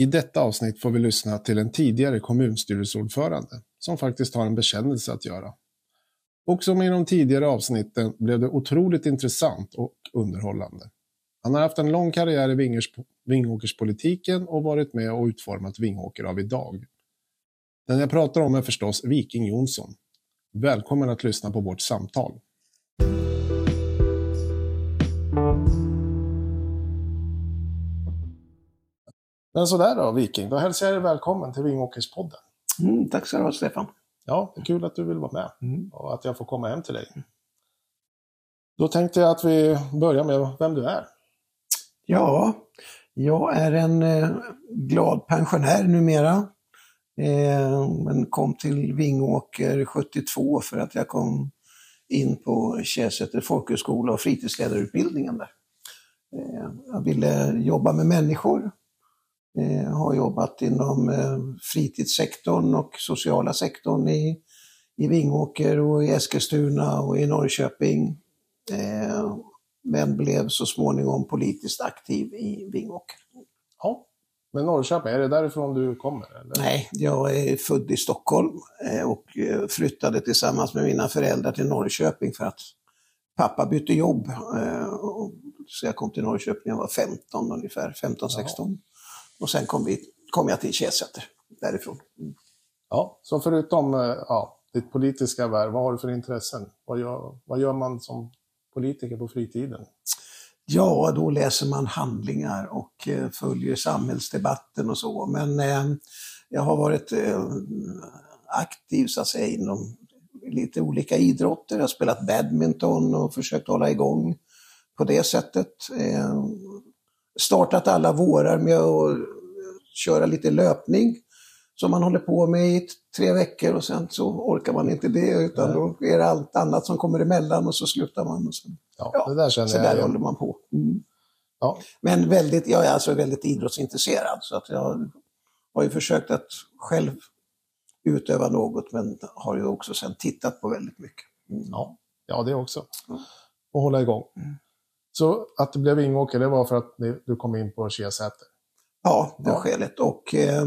I detta avsnitt får vi lyssna till en tidigare kommunstyrelseordförande som faktiskt har en bekännelse att göra. Och som i de tidigare avsnitten blev det otroligt intressant och underhållande. Han har haft en lång karriär i Vingers, Vingåkerspolitiken och varit med och utformat Vingåker av idag. Den jag pratar om är förstås Viking Jonsson. Välkommen att lyssna på vårt samtal. Men sådär då, Viking. Då hälsar jag dig välkommen till Vingåkerspodden. Mm, tack så du Stefan. Ja, det är kul att du vill vara med mm. och att jag får komma hem till dig. Då tänkte jag att vi börjar med vem du är. Ja, jag är en eh, glad pensionär numera. Eh, men kom till Vingåker 72 för att jag kom in på Käsäter folkhögskola och fritidsledarutbildningen där. Eh, jag ville jobba med människor Eh, har jobbat inom eh, fritidssektorn och sociala sektorn i, i Vingåker och i Eskilstuna och i Norrköping. Eh, men blev så småningom politiskt aktiv i Vingåker. Ja, men Norrköping, är det därifrån du kommer? Eller? Nej, jag är född i Stockholm och flyttade tillsammans med mina föräldrar till Norrköping för att pappa bytte jobb. Så jag kom till Norrköping när jag var 15 ungefär, 15-16. Och sen kom, vi, kom jag till Kjesäter därifrån. Mm. Ja, så förutom eh, ja, ditt politiska värv, vad har du för intressen? Vad gör, vad gör man som politiker på fritiden? Ja, då läser man handlingar och eh, följer samhällsdebatten och så. Men eh, jag har varit eh, aktiv så att säga inom lite olika idrotter. Jag har spelat badminton och försökt hålla igång på det sättet. Eh, startat alla vårar med att köra lite löpning som man håller på med i tre veckor och sen så orkar man inte det utan då är det allt annat som kommer emellan och så slutar man. Och sen, ja, ja, det där känner så jag där håller man på. Mm. Ja. Men väldigt, jag är alltså väldigt idrottsintresserad så att jag har ju försökt att själv utöva något men har ju också sen tittat på väldigt mycket. Mm. Ja. ja, det också. Mm. Och hålla igång. Mm. Så att det blev Vingåker, det var för att du kom in på Kiasäter? Ja, det var ja. skälet. Och eh,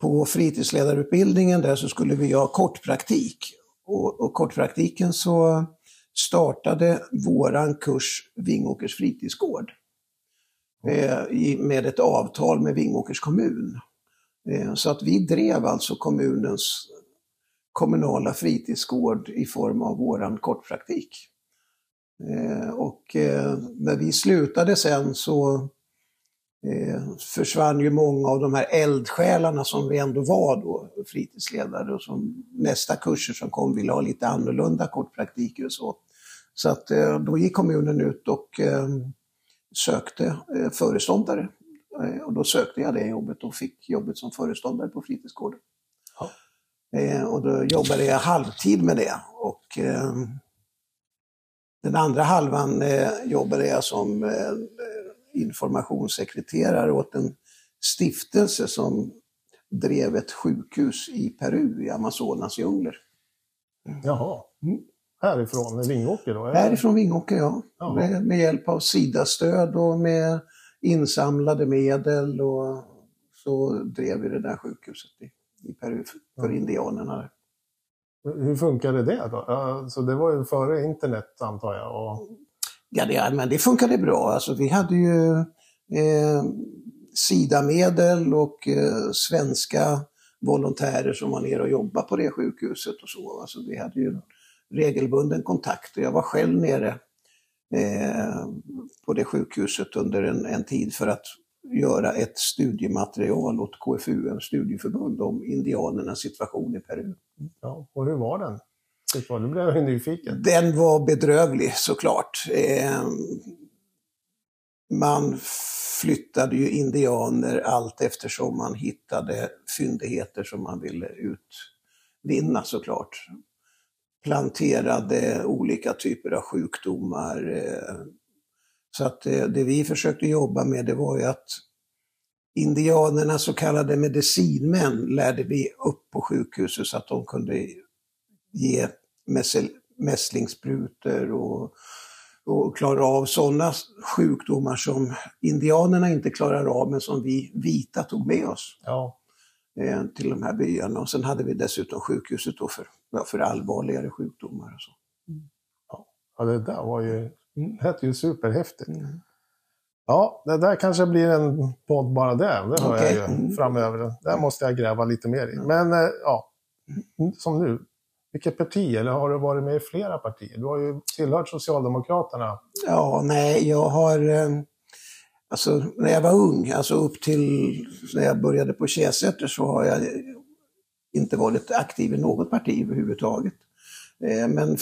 på fritidsledarutbildningen där så skulle vi ha kortpraktik. Och, och kortpraktiken så startade våran kurs Vingåkers fritidsgård. Eh, i, med ett avtal med Vingåkers kommun. Eh, så att vi drev alltså kommunens kommunala fritidsgård i form av våran kortpraktik. Eh, och eh, när vi slutade sen så eh, försvann ju många av de här eldsjälarna som vi ändå var då, fritidsledare och som nästa kurser som kom ville ha lite annorlunda kortpraktiker och så. Så att då gick kommunen ut och sökte föreståndare. Och då sökte jag det jobbet och fick jobbet som föreståndare på fritidsgården. Ja. Och då jobbade jag halvtid med det. Och den andra halvan eh, jobbade jag som eh, informationssekreterare åt en stiftelse som drev ett sjukhus i Peru, i Amazonas djungler. Jaha. Mm. Härifrån Vingåker då? Eller? Härifrån Vingåker, ja. Med, med, hjälp av SIDA-stöd och med insamlade medel och så drev vi det där sjukhuset i, i Peru för, för indianerna. Hur funkade det då? Alltså, det var ju före internet antar jag? Och... Ja, det, men det funkade bra. Alltså, vi hade ju eh, SIDA-medel och eh, svenska volontärer som var nere och jobbade på det sjukhuset och så. Alltså, vi hade ju regelbunden kontakt och jag var själv nere eh, på det sjukhuset under en, en tid för att göra ett studiematerial åt KFUM studieförbund om indianernas situation i Peru. Ja, och hur var den? Nu blev jag nyfiken. Den var bedrövlig såklart. Eh, man flyttade ju indianer allt eftersom man hittade fyndigheter som man ville utvinna såklart. Planterade olika typer av sjukdomar, eh, så att eh, det vi försökte jobba med det var ju att indianernas så kallade medicinmän lärde vi upp på sjukhuset så att de kunde ge mässlingssprutor och och klara av sådana sjukdomar som indianerna inte klarar av men som vi vita tog med oss Ja. eh, till de här byarna. Och sen hade vi dessutom sjukhuset då för, för allvarligare sjukdomar. Och så. ja, det där var ju, det lät ju superhäftigt. Mm. Ja, det där kanske blir en podd bara det. Det hör Okej. jag ju Mm. framöver. Där måste jag gräva lite mer i. Men eh, ja, som nu. Vilket parti, eller har du varit med i flera partier? Du har ju tillhört Socialdemokraterna. Ja, nej, jag har... eh, Alltså, när jag var ung, alltså upp till när jag började på Käsäter så har jag inte varit aktiv i något parti överhuvudtaget. Eh, Men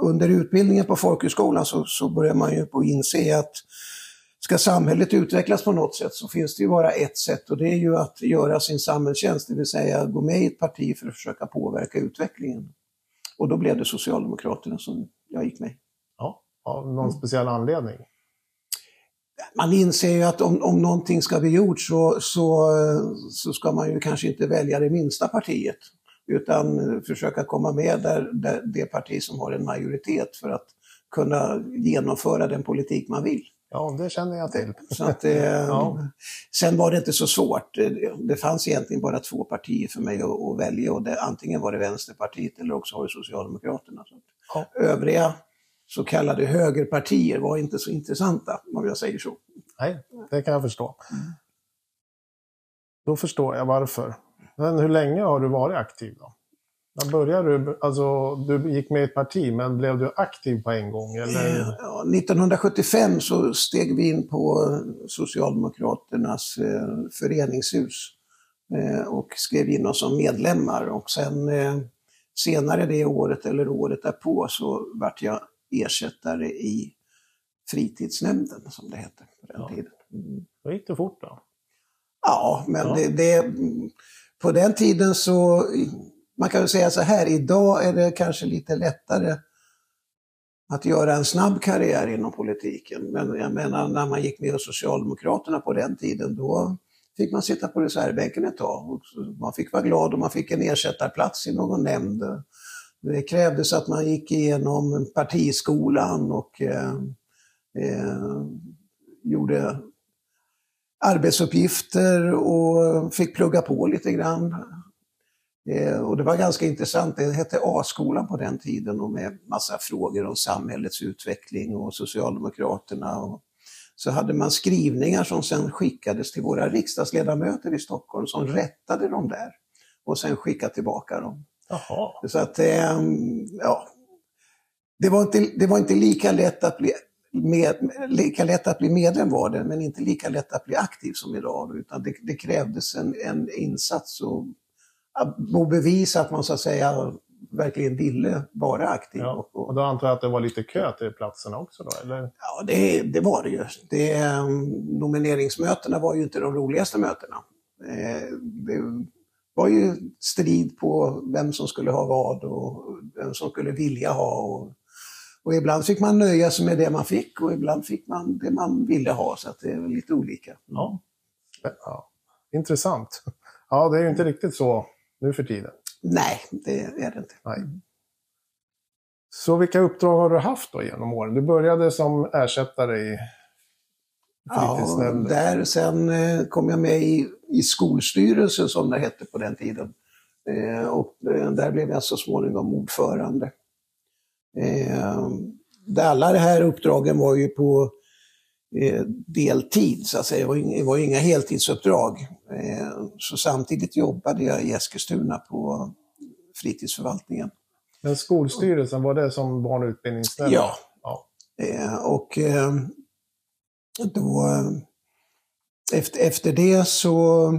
under utbildningen på folkhögskolan så, så börjar man ju på inse att ska samhället utvecklas på något sätt så finns det ju bara ett sätt och det är ju att göra sin samhällstjänst, det vill säga gå med i ett parti för att försöka påverka utvecklingen. Och då blev det Socialdemokraterna som jag gick med. Ja. Av Mm. någon speciell anledning. man inser ju att om, om någonting ska bli gjort så, så, så ska man ju kanske inte välja det minsta partiet. Utan försöka komma med där, där det parti som har en majoritet för att kunna genomföra den politik man vill. Ja, det känner jag till. Så att, eh, Ja. Sen var det inte så svårt. Det, fanns egentligen bara två partier för mig att, att välja och det, antingen var det Vänsterpartiet eller också var det Socialdemokraterna. Så Ja. Övriga så kallade högerpartier var inte så intressanta om jag säger så. Nej, det kan jag förstå. Då förstår jag varför. Men hur länge har du varit aktiv då? När började du? Alltså, du gick med i ett parti, men blev du aktiv på en gång? Eller? Ja, 1975 så steg vi in på Socialdemokraternas eh, föreningshus eh, och skrev in oss som medlemmar. Och sen eh, senare det året eller året därpå så vart jag ersättare i fritidsnämnden som det hette på den Ja. tiden. Mm. Då gick det fort då? Ja, men Ja. Det, det, på den tiden så, man kan väl säga så här, idag är det kanske lite lättare att göra en snabb karriär inom politiken. Men jag menar, när man gick med hos Socialdemokraterna på den tiden, då fick man sitta på reservbänken ett tag. Och man fick vara glad om man fick en ersättarplats i någon nämnd. Det krävdes att man gick igenom partiskolan och eh, eh, gjorde arbetsuppgifter och fick plugga på lite grann. Eh, och det var ganska intressant, det hette A-skolan på den tiden och med massa frågor om samhällets utveckling och Socialdemokraterna. Och så hade man skrivningar som sen skickades till våra riksdagsledamöter i Stockholm som rättade dem där och sen skickade tillbaka dem. Jaha. Så att, eh, ja, det var, inte, det var inte lika lätt att bli med, lika lätt att bli medlem var det, men inte lika lätt att bli aktiv som idag. Utan det, det krävdes en, en insats och, och bevisa att man så att säga verkligen ville vara aktiv. Ja. Och, då antar jag att det var lite kö till platserna också då? Eller? ja, det, det var det ju. Det, eh, nomineringsmötena var ju inte de roligaste mötena. Eh, det var ju strid på vem som skulle ha vad och vem som skulle vilja ha. Och, och ibland fick man nöja sig med det man fick och ibland fick man det man ville ha. Så det är lite olika. Ja. ja. Intressant. Ja, det är ju inte riktigt så nu för tiden. Nej, det är det inte. Nej. Så vilka uppdrag har du haft då genom åren? Du började som ersättare i Ja, fritidsnämnden. där sen eh, kom jag med i, i skolstyrelsen som det hette på den tiden. Eh, och eh, där blev jag så småningom ordförande. Eh, alla de här uppdragen var ju på eh, deltid, så att säga. Det var, var inga heltidsuppdrag. Eh, så samtidigt jobbade jag i Eskilstuna på fritidsförvaltningen. Men Skolstyrelsen, var det som barn och utbildningsnämnd? Ja. ja. Eh, och eh, då, efter, efter det så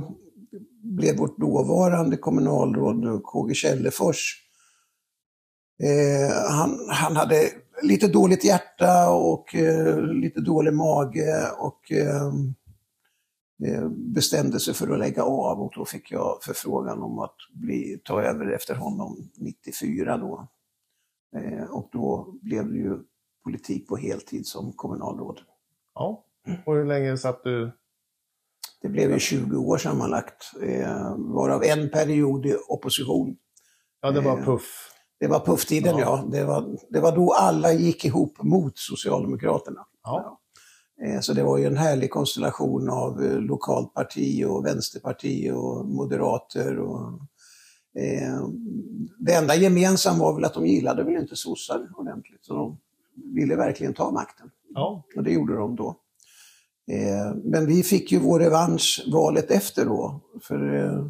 blev vårt dåvarande kommunalråd KG Källefors, eh, han, han hade lite dåligt hjärta och eh, lite dålig mage och eh, eh, bestämde sig för att lägga av och då fick jag förfrågan om att bli, ta över efter honom 94 då. Eh, och då blev det ju politik på heltid som kommunalråd. ja. Och hur länge satt du? Det blev ju 20 år sammanlagt, eh, varav en period i opposition. Ja, det var Eh, puff. Det var pufftiden, ja. ja. Det, var, det var då alla gick ihop mot Socialdemokraterna. Ja. Eh, så det var ju en härlig konstellation av eh, lokalt parti och vänsterparti och moderater. Och, eh, det enda gemensamma var väl att de gillade väl inte sossar ordentligt, så de ville verkligen ta makten. Ja. Och det gjorde de då. Eh, men vi fick ju vår revansch valet efter då. För eh,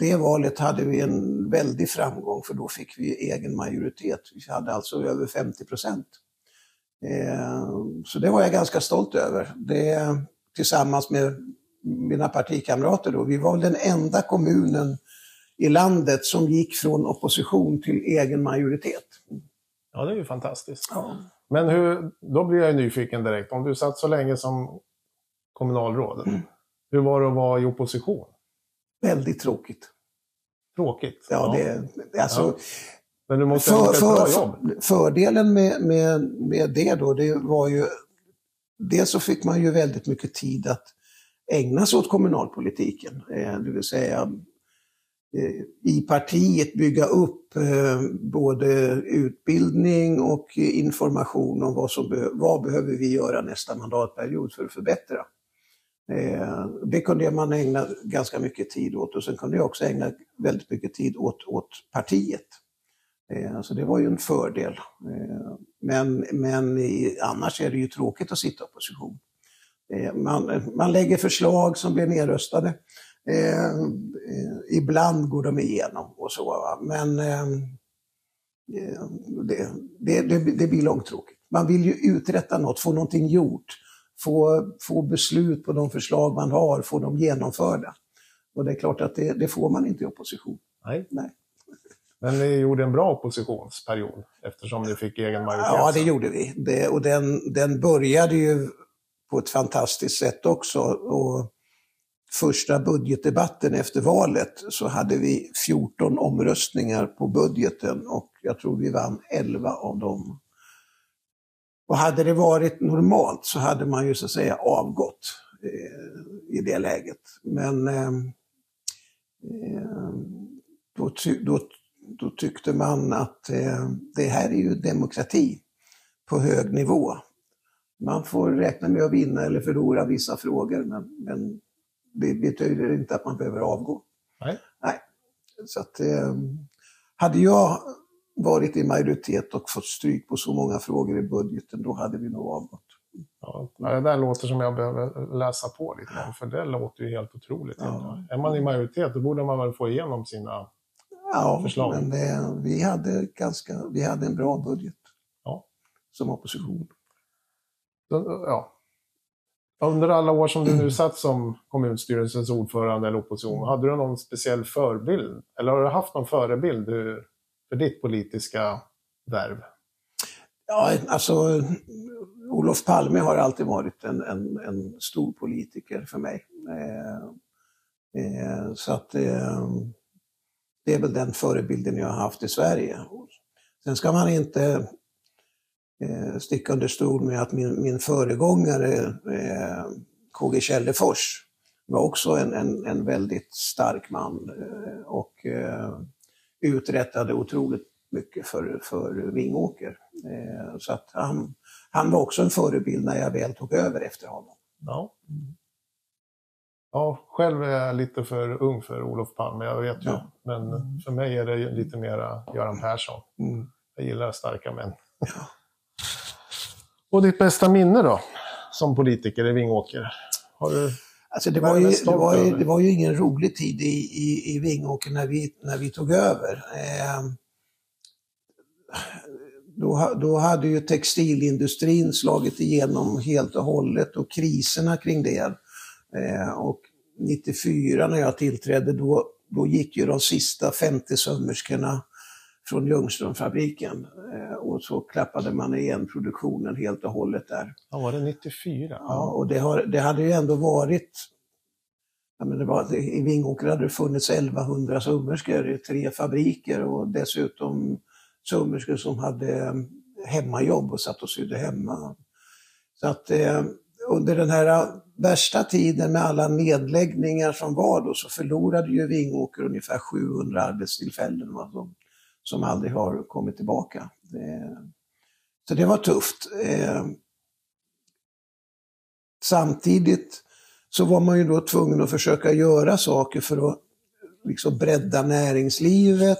det valet hade vi en väldig framgång för då fick vi egen majoritet. Vi hade alltså över 50 procent. Eh, så det var jag ganska stolt över. Det, tillsammans med mina partikamrater då. Vi var den enda kommunen i landet som gick från opposition till egen majoritet. Ja, det är ju fantastiskt. Ja. Men hur, då blir jag nyfiken direkt. Om du satt så länge som kommunalråd, mm. hur var det att vara i opposition? Väldigt tråkigt. Tråkigt? Ja, ja. det alltså... Ja. Men du måste för, ett bra jobb? Fördelen med, med, med det då, det var ju... Dels så fick man ju väldigt mycket tid att ägna sig åt kommunalpolitiken. Eh, det vill säga Eh, i partiet bygga upp eh, både utbildning och information om vad, som vad behöver vi göra nästa mandatperiod för att förbättra. Eh, det kunde man ägna ganska mycket tid åt och sen kunde jag också ägna väldigt mycket tid åt, åt partiet. Eh, så det var ju en fördel. Eh, men, men annars är det ju tråkigt att sitta i opposition. Man, man lägger förslag som blir nedröstade. Ibland går de igenom och så. Men det, det, det, det blir långtråkigt. Man vill ju uträtta något, få någonting gjort, få, få beslut på de förslag man har, få dem genomförda. Och det är klart att det, det får man inte i opposition. Nej. Nej. Men ni gjorde en bra oppositionsperiod eftersom ni fick egen majoritet. Ja, det gjorde vi. Det, och den, den började ju på ett fantastiskt sätt också. Och första budgetdebatten efter valet så hade vi 14 omröstningar på budgeten och jag tror vi vann 11 av dem. Och hade det varit normalt så hade man ju så att säga avgått eh, i det läget. Men eh, eh då, då, då, tyckte man att eh, det här är ju demokrati på hög nivå. Man får räkna med att vinna eller förlora vissa frågor, men, men det betyder inte att man behöver avgå. Nej. Nej. Så att, eh, hade jag varit i majoritet och fått stryk på så många frågor i budgeten, då hade vi nog avgått. Ja, det där låter som jag behöver läsa på lite mer, för det låter ju helt otroligt. Ja. Är man i majoritet, då borde man väl få igenom sina ja, förslag? Ja, men det, vi, hade ganska, vi hade en bra budget ja. som opposition. Ja, under alla år som du nu satt som kommunstyrelsens ordförande eller opposition, hade du någon speciell förebild? Eller har du haft någon förebild för ditt politiska värv? Ja, alltså Olof Palme har alltid varit en, en, en stor politiker för mig. Eh, eh, så att eh, det är väl den förebilden jag har haft i Sverige. Sen ska man inte eh, sticka under stol med att min, min föregångare eh, KG Källefors var också en, en, en väldigt stark man eh, och eh, uträttade otroligt mycket för, för Vingåker. Eh, så att han, han var också en förebild när jag väl tog över efter honom. Ja. Ja, själv är jag lite för ung för Olof Palme, jag vet ju. Ja. Men för mig är det lite mera Göran Persson. Mm. Jag gillar starka män. Ja. Och ditt bästa minne då, som politiker i Vingåker? Har du Alltså det, var ju, det, var ju, det var ju ingen rolig tid i, i, i Vingåker när vi, när vi tog över. Eh, då, då hade ju textilindustrin slagit igenom helt och hållet och kriserna kring det. Eh, och 94 när jag tillträdde, då, då gick ju de sista 50 sömmerskorna från Ljungströmfabriken. Eh, och så klappade man igen produktionen helt och hållet där. Ja, var det 94? Ja, och det, har, det hade ju ändå varit Ja, men det var, I Vingåker hade det funnits 1100 sömmerskor i tre fabriker och dessutom sömmerskor som hade eh, hemmajobb och satt och sydde hemma. Så att eh, under den här värsta tiden med alla nedläggningar som var då så förlorade ju Vingåker ungefär 700 arbetstillfällen. Alltså som aldrig har kommit tillbaka. Det, så det var tufft. Eh, samtidigt så var man ju då tvungen att försöka göra saker för att liksom bredda näringslivet.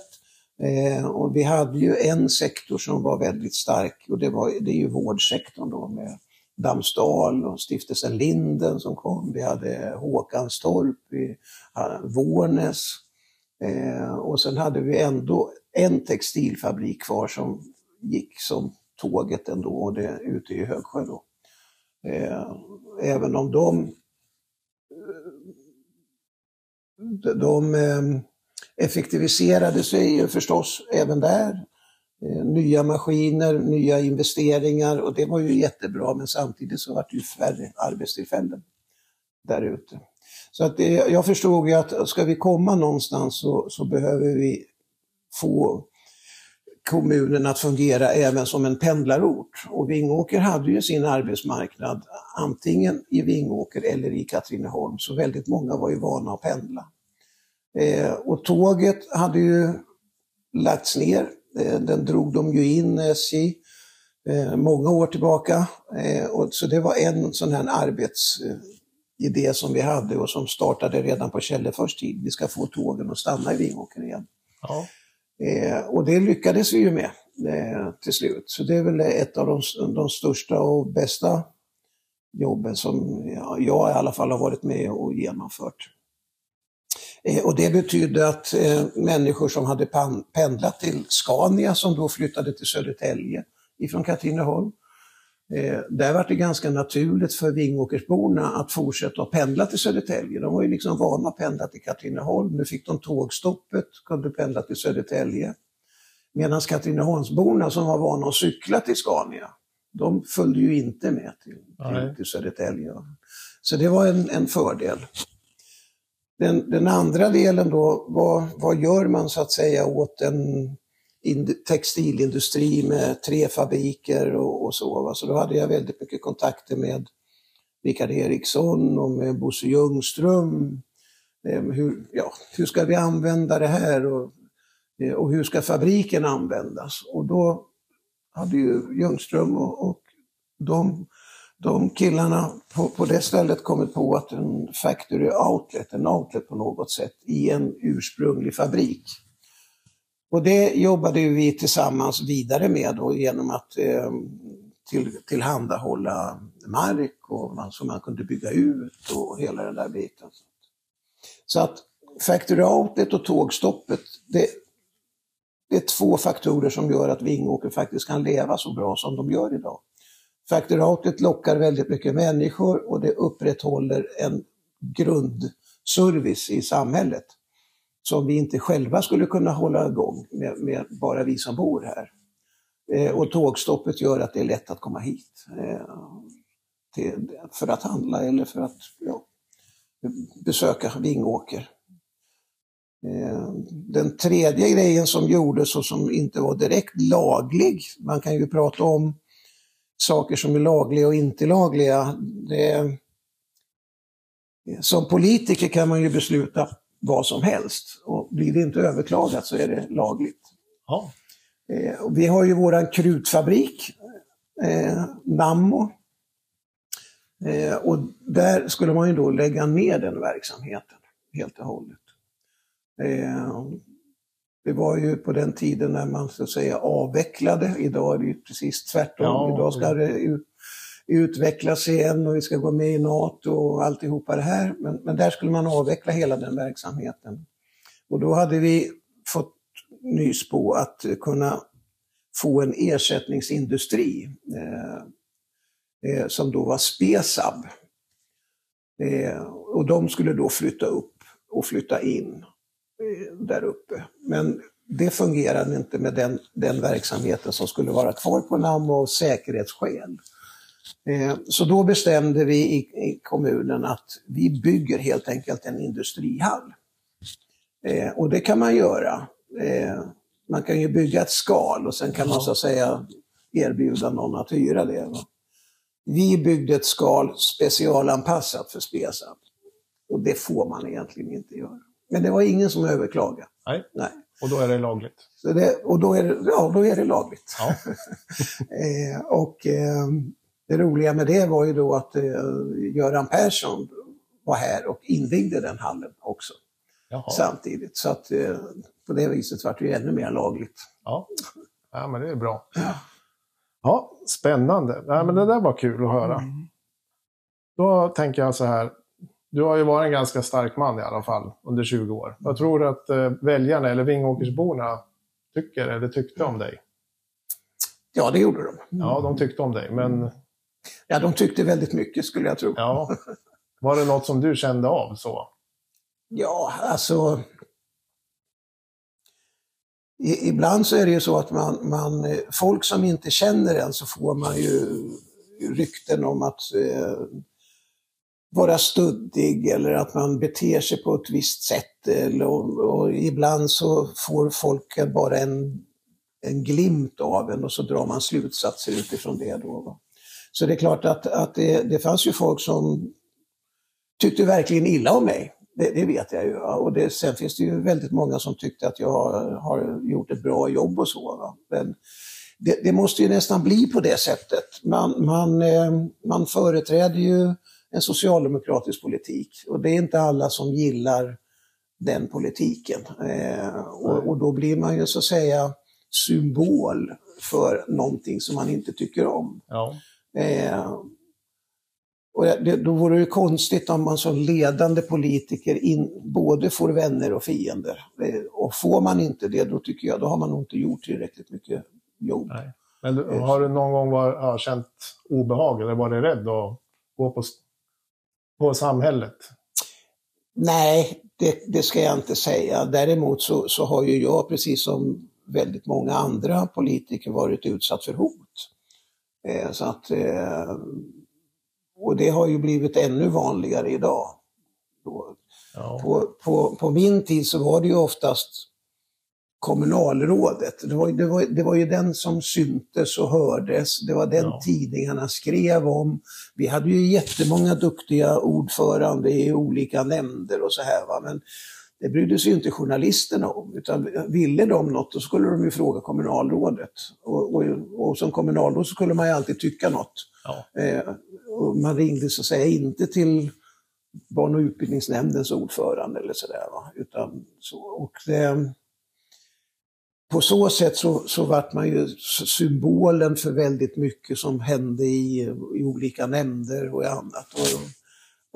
Eh, och vi hade ju en sektor som var väldigt stark och det, var, det är ju vårdsektorn då med Damsdal och stiftelsen Linden som kom. Vi hade Håkanstorp, vi hade eh, Vårnäs eh, och sen hade vi ändå en textilfabrik kvar som gick som tåget ändå och det ute i Högsjö. Då. Eh, även om de, eh, de eh, effektiviserade sig ju förstås även där. Eh, nya maskiner, nya investeringar och det var ju jättebra men samtidigt så var det ju färre arbetstillfällen där ute. Så att det, jag förstod ju att ska vi komma någonstans så, så behöver vi få kommunen att fungera även som en pendlarort. Och Vingåker hade ju sin arbetsmarknad antingen i Vingåker eller i Katrineholm, så väldigt många var ju vana att pendla. Eh, och tåget hade ju lagts ner. Eh, den drog de ju in, SJ, eh, många år tillbaka. Eh, och, så det var en sån här arbetsidé eh, som vi hade och som startade redan på Källefors tid. Vi ska få tågen att stanna i Vingåker igen. Ja. Eh, och det lyckades vi ju med eh, till slut. Så det är väl ett av de, de största och bästa jobben som ja, jag i alla fall har varit med och genomfört. Eh, och det betydde att eh, människor som hade pendlat till Scania som då flyttade till Södertälje ifrån Katrineholm, Eh, där var det ganska naturligt för Vingåkersborna att fortsätta att pendla till Södertälje. De var ju liksom vana att pendla till Katrineholm. Nu fick de tågstoppet, kunde pendla till Södertälje. Medan Katrineholmsborna som var vana att cykla till Scania, de följde ju inte med till, till, till Södertälje. Så det var en, en fördel. Den, den, andra delen då, vad, vad gör man så att säga åt en textilindustri med tre fabriker och, och så. Va? Så då hade jag väldigt mycket kontakter med Mikael Eriksson och med Bosse Ljungström. Eh, hur, ja, hur ska vi använda det här och, eh, och hur ska fabriken användas? Och då hade ju Ljungström och, och de, de killarna på, på det stället kommit på att en factory outlet, en outlet på något sätt, i en ursprunglig fabrik och det jobbade vi tillsammans vidare med då, genom att eh, till, tillhandahålla mark och man, som man kunde bygga ut och hela den där biten. Så att Factory Outlet och tågstoppet, det, det är två faktorer som gör att Vingåker faktiskt kan leva så bra som de gör idag. Factory Outlet lockar väldigt mycket människor och det upprätthåller en grundservice i samhället som vi inte själva skulle kunna hålla igång med, med bara vi som bor här. Eh, och tågstoppet gör att det är lätt att komma hit eh, till, för att handla eller för att ja, besöka Vingåker. Eh, den tredje grejen som gjordes och som inte var direkt laglig, man kan ju prata om saker som är lagliga och inte lagliga. Det, som politiker kan man ju besluta vad som helst. Och blir det inte överklagat så är det lagligt. Ja. Eh, vi har ju våran krutfabrik, eh, Nammo. Eh, och där skulle man ju då lägga ner den verksamheten helt och hållet. Eh, det var ju på den tiden när man så att säga avvecklade. Idag är det ju precis tvärtom. Ja. Idag ska det ut, utvecklas igen och vi ska gå med i NATO och alltihopa det här. Men, men där skulle man avveckla hela den verksamheten. Och då hade vi fått nys på att kunna få en ersättningsindustri eh, eh, som då var Spesab. Eh, och de skulle då flytta upp och flytta in eh, där uppe. Men det fungerade inte med den, den verksamheten som skulle vara kvar på namn av säkerhetsskäl. Eh, så då bestämde vi i kommunen att vi bygger helt enkelt en industrihall. Eh, och det kan man göra. Eh, man kan ju bygga ett skal och sen kan man så att säga erbjuda någon att hyra det. Vi byggde ett skal specialanpassat för Spesab. Och det får man egentligen inte göra. Men det var ingen som överklagade. Nej. Nej. Och då är det lagligt? Det, och då är det, ja, då är det lagligt. Ja. eh, och eh, det roliga med det var ju då att eh, Göran Persson var här och invigde den hallen också Jaha. samtidigt. Så att eh, på det viset var det ju ännu mer lagligt. Ja. ja, men det är bra. Ja, spännande. Ja, men det där var kul att höra. Mm. Då tänker jag så här. Du har ju varit en ganska stark man i alla fall under 20 år. Vad tror du att eh, väljarna eller Vingåkersborna tycker eller tyckte om dig? Ja, det gjorde de. Ja, de tyckte om dig, men Ja, de tyckte väldigt mycket skulle jag tro. ja. Var det något som du kände av så? Ja, alltså... I, ibland så är det ju så att man, man, eh, folk som inte känner en så får man ju rykten om att eh, vara studdig eller att man beter sig på ett visst sätt. Eller, och, och ibland så får folk bara en, en glimt av en och så drar man slutsatser utifrån det. Då, va? Så det är klart att, att det, det fanns ju folk som tyckte verkligen illa om mig. Det, det vet jag ju. Och det, sen finns det ju väldigt många som tyckte att jag har gjort ett bra jobb och så. Va? Men det, det måste ju nästan bli på det sättet. Man, man, eh, man företräder ju en socialdemokratisk politik och det är inte alla som gillar den politiken. Eh, och, och då blir man ju så att säga symbol för någonting som man inte tycker om. Ja. Eh, och det, då vore det konstigt om man som ledande politiker in, både får vänner och fiender. Eh, och får man inte det, då tycker jag, då har man nog inte gjort tillräckligt mycket jobb. Nej. Men du, har du någon gång var, ja, känt obehag eller varit rädd att gå på, på samhället? Nej, det, det ska jag inte säga. Däremot så, så har ju jag, precis som väldigt många andra politiker, varit utsatt för hot. Eh, så att, eh, och det har ju blivit ännu vanligare idag. Ja. på, på, på min tid så var det ju oftast kommunalrådet. Det var, det, var, det var ju den som syntes och hördes. Det var den Ja. tidningarna skrev om. Vi hade ju jättemånga duktiga ordförande i olika nämnder och så här. Va? Men det brydde sig ju inte journalisterna om. Utan ville de något, då skulle de ju fråga kommunalrådet. Och, och, och som kommunalråd så skulle man ju alltid tycka något. Ja. Eh, och man ringde så att säga inte till barn och utbildningsnämndens ordförande eller sådär. Va? Utan så, och det, på så sätt så, så vart man ju symbolen för väldigt mycket som hände i, i olika nämnder och i annat. Och,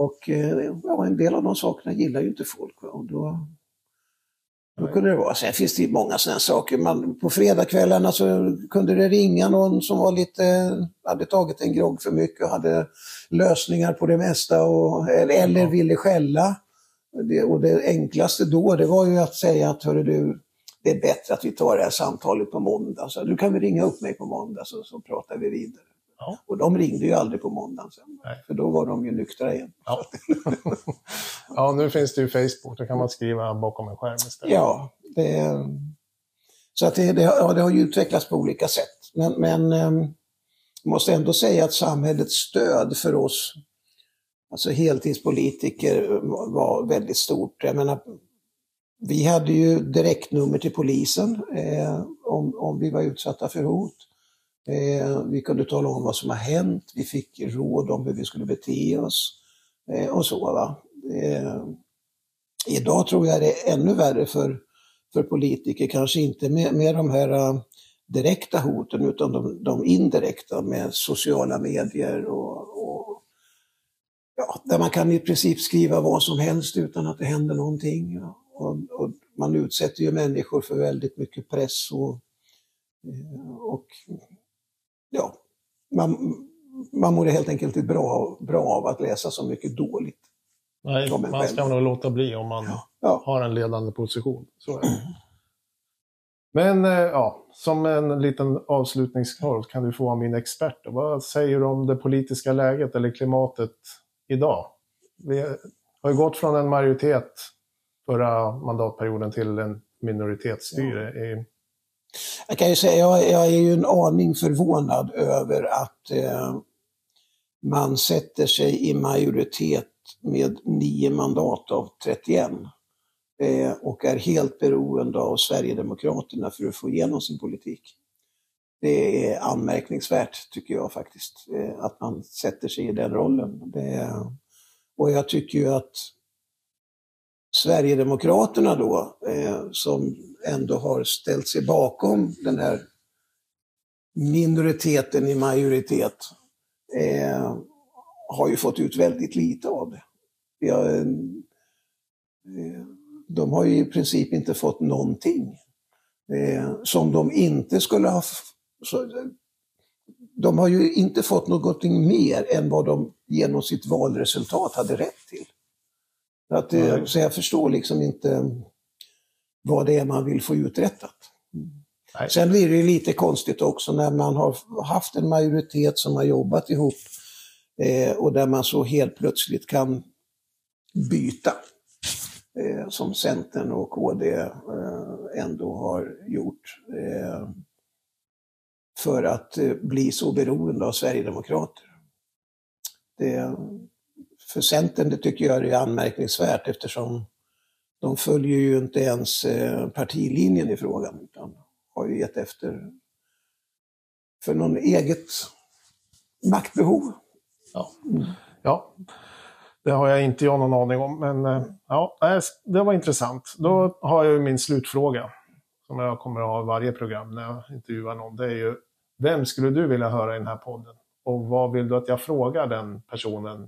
och eh, ja, en del av de sakerna gillar ju inte folk. Va? Och då, då kunde det vara. Sen finns det ju många sådana saker. Man, på fredagskvällarna så kunde det ringa någon som var lite, hade tagit en grogg för mycket och hade lösningar på det mesta och, eller, eller ville skälla. Det, och det enklaste då det var ju att säga att hörru du, det är bättre att vi tar det här samtalet på måndag. Så du kan väl ringa upp mig på måndag så, så pratar vi vidare. Ja. Och de ringde ju aldrig på måndagen sen. Nej. För då var de ju nyktra igen. Ja. ja, nu finns det ju Facebook. Då kan man skriva bakom en skärm istället. Ja, det, så att det, det, ja, det har ju utvecklats på olika sätt. Men, men jag måste ändå säga att samhällets stöd för oss, alltså heltidspolitiker, var väldigt stort. Jag menar, vi hade ju direktnummer till polisen eh, om, om vi var utsatta för hot. Eh, vi kunde tala om vad som har hänt, vi fick råd om hur vi skulle bete oss eh, och så. Va? Eh, idag tror jag det är ännu värre för, för politiker, kanske inte med, med de här eh, direkta hoten utan de, de indirekta med sociala medier och, och ja, där man kan i princip skriva vad som helst utan att det händer någonting. Och, och man utsätter ju människor för väldigt mycket press och, eh, och ja, man, man mår helt enkelt inte bra, bra av att läsa så mycket dåligt. Nej, Ja, man ska nog låta bli om man Ja. har en ledande position. Så det. Men eh, ja, som en liten avslutningsknorr kan du få vara min expert. Vad säger du om det politiska läget eller klimatet idag? Vi har ju gått från en majoritet förra mandatperioden till en minoritetsstyre. I, jag kan ju säga, jag, jag är ju en aning förvånad över att eh, man sätter sig i majoritet med nio mandat av 31. eh, och är helt beroende av Sverigedemokraterna för att få igenom sin politik. Det är anmärkningsvärt tycker jag faktiskt, eh, att man sätter sig i den rollen. Det, och jag tycker ju att Sverigedemokraterna då, eh, som ändå har ställt sig bakom den här minoriteten i majoritet, eh, har ju fått ut väldigt lite av det. Ja, eh, de har ju i princip inte fått någonting. Eh, som de inte skulle ha... Så, de har ju inte fått någonting mer än vad de genom sitt valresultat hade rätt till. Att, mm. Så jag förstår liksom inte vad det är man vill få uträttat. Nej. Sen blir det lite konstigt också när man har haft en majoritet som har jobbat ihop eh, och där man så helt plötsligt kan byta. Eh, som Centern och KD eh, ändå har gjort. Eh, för att eh, bli så beroende av Sverigedemokrater. Det, för Centern det tycker jag är anmärkningsvärt eftersom de följer ju inte ens eh, partilinjen i frågan utan har ju gett efter för någon eget maktbehov. Ja. Mm. ja, det har jag inte jag någon aning om, men eh, ja, det var intressant. Då har jag min slutfråga som jag kommer att ha i varje program när jag intervjuar någon. Det är ju, vem skulle du vilja höra i den här podden? Och vad vill du att jag frågar den personen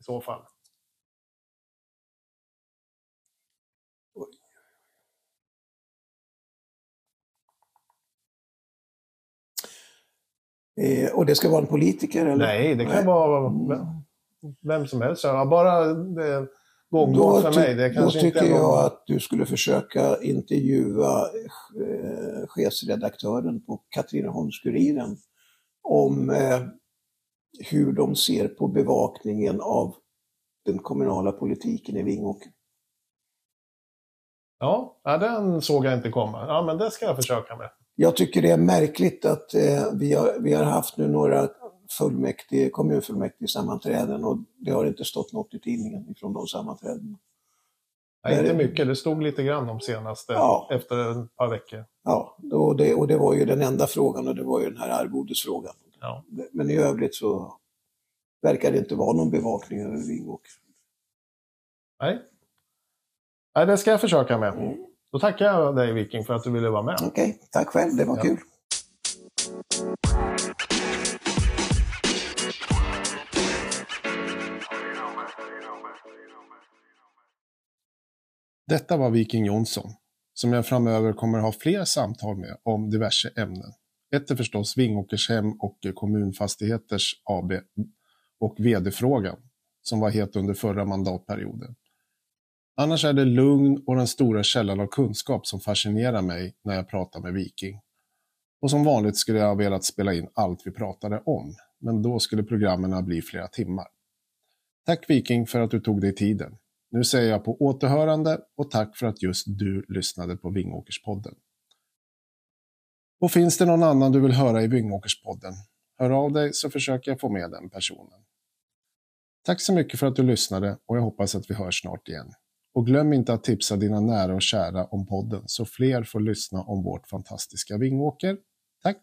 i så fall? Eh, och det ska vara en politiker? Eller? Nej, det kan Nej. vara vem, som helst. Bara det gångbart för mig. Det då tycker jag någon... att du skulle försöka intervjua eh, chefsredaktören på Katrineholms-Kuriren om eh, hur de ser på bevakningen av den kommunala politiken i Vingåker. Ja, den såg jag inte komma. Ja, men det ska jag försöka med. Jag tycker det är märkligt att eh, vi, har, vi har haft nu några fullmäktige, kommunfullmäktige sammanträden och det har inte stått något i tidningen från de sammanträdena. Nej, inte mycket. Det stod lite grann om senaste, ja. efter ett par veckor. Ja, och det, och det var ju den enda frågan och det var ju den här arvodesfrågan. Ja. Men i övrigt så verkar det inte vara någon bevakning över Vingåker. Nej. Nej, det ska jag försöka med. Mm. Då tackar jag dig Viking för att du ville vara med. Okej, okay. tack själv. Det var ja. kul. Detta var Viking Jonsson, som jag framöver kommer ha fler samtal med om diverse ämnen. Ett är förstås Vingåkershem och Kommunfastigheters AB och vd-frågan, som var het under förra mandatperioden. Annars är det lugn och den stora källan av kunskap som fascinerar mig när jag pratar med Viking. Och som vanligt skulle jag ha velat spela in allt vi pratade om, men då skulle programmen bli flera timmar. Tack Viking för att du tog dig tiden. Nu säger jag på återhörande och tack för att just du lyssnade på Vingåkerspodden. Och finns det någon annan du vill höra i Vingåkerspodden? Hör av dig så försöker jag få med den personen. Tack så mycket för att du lyssnade och jag hoppas att vi hörs snart igen. Och glöm inte att tipsa dina nära och kära om podden så fler får lyssna om vårt fantastiska Vingåker. Tack!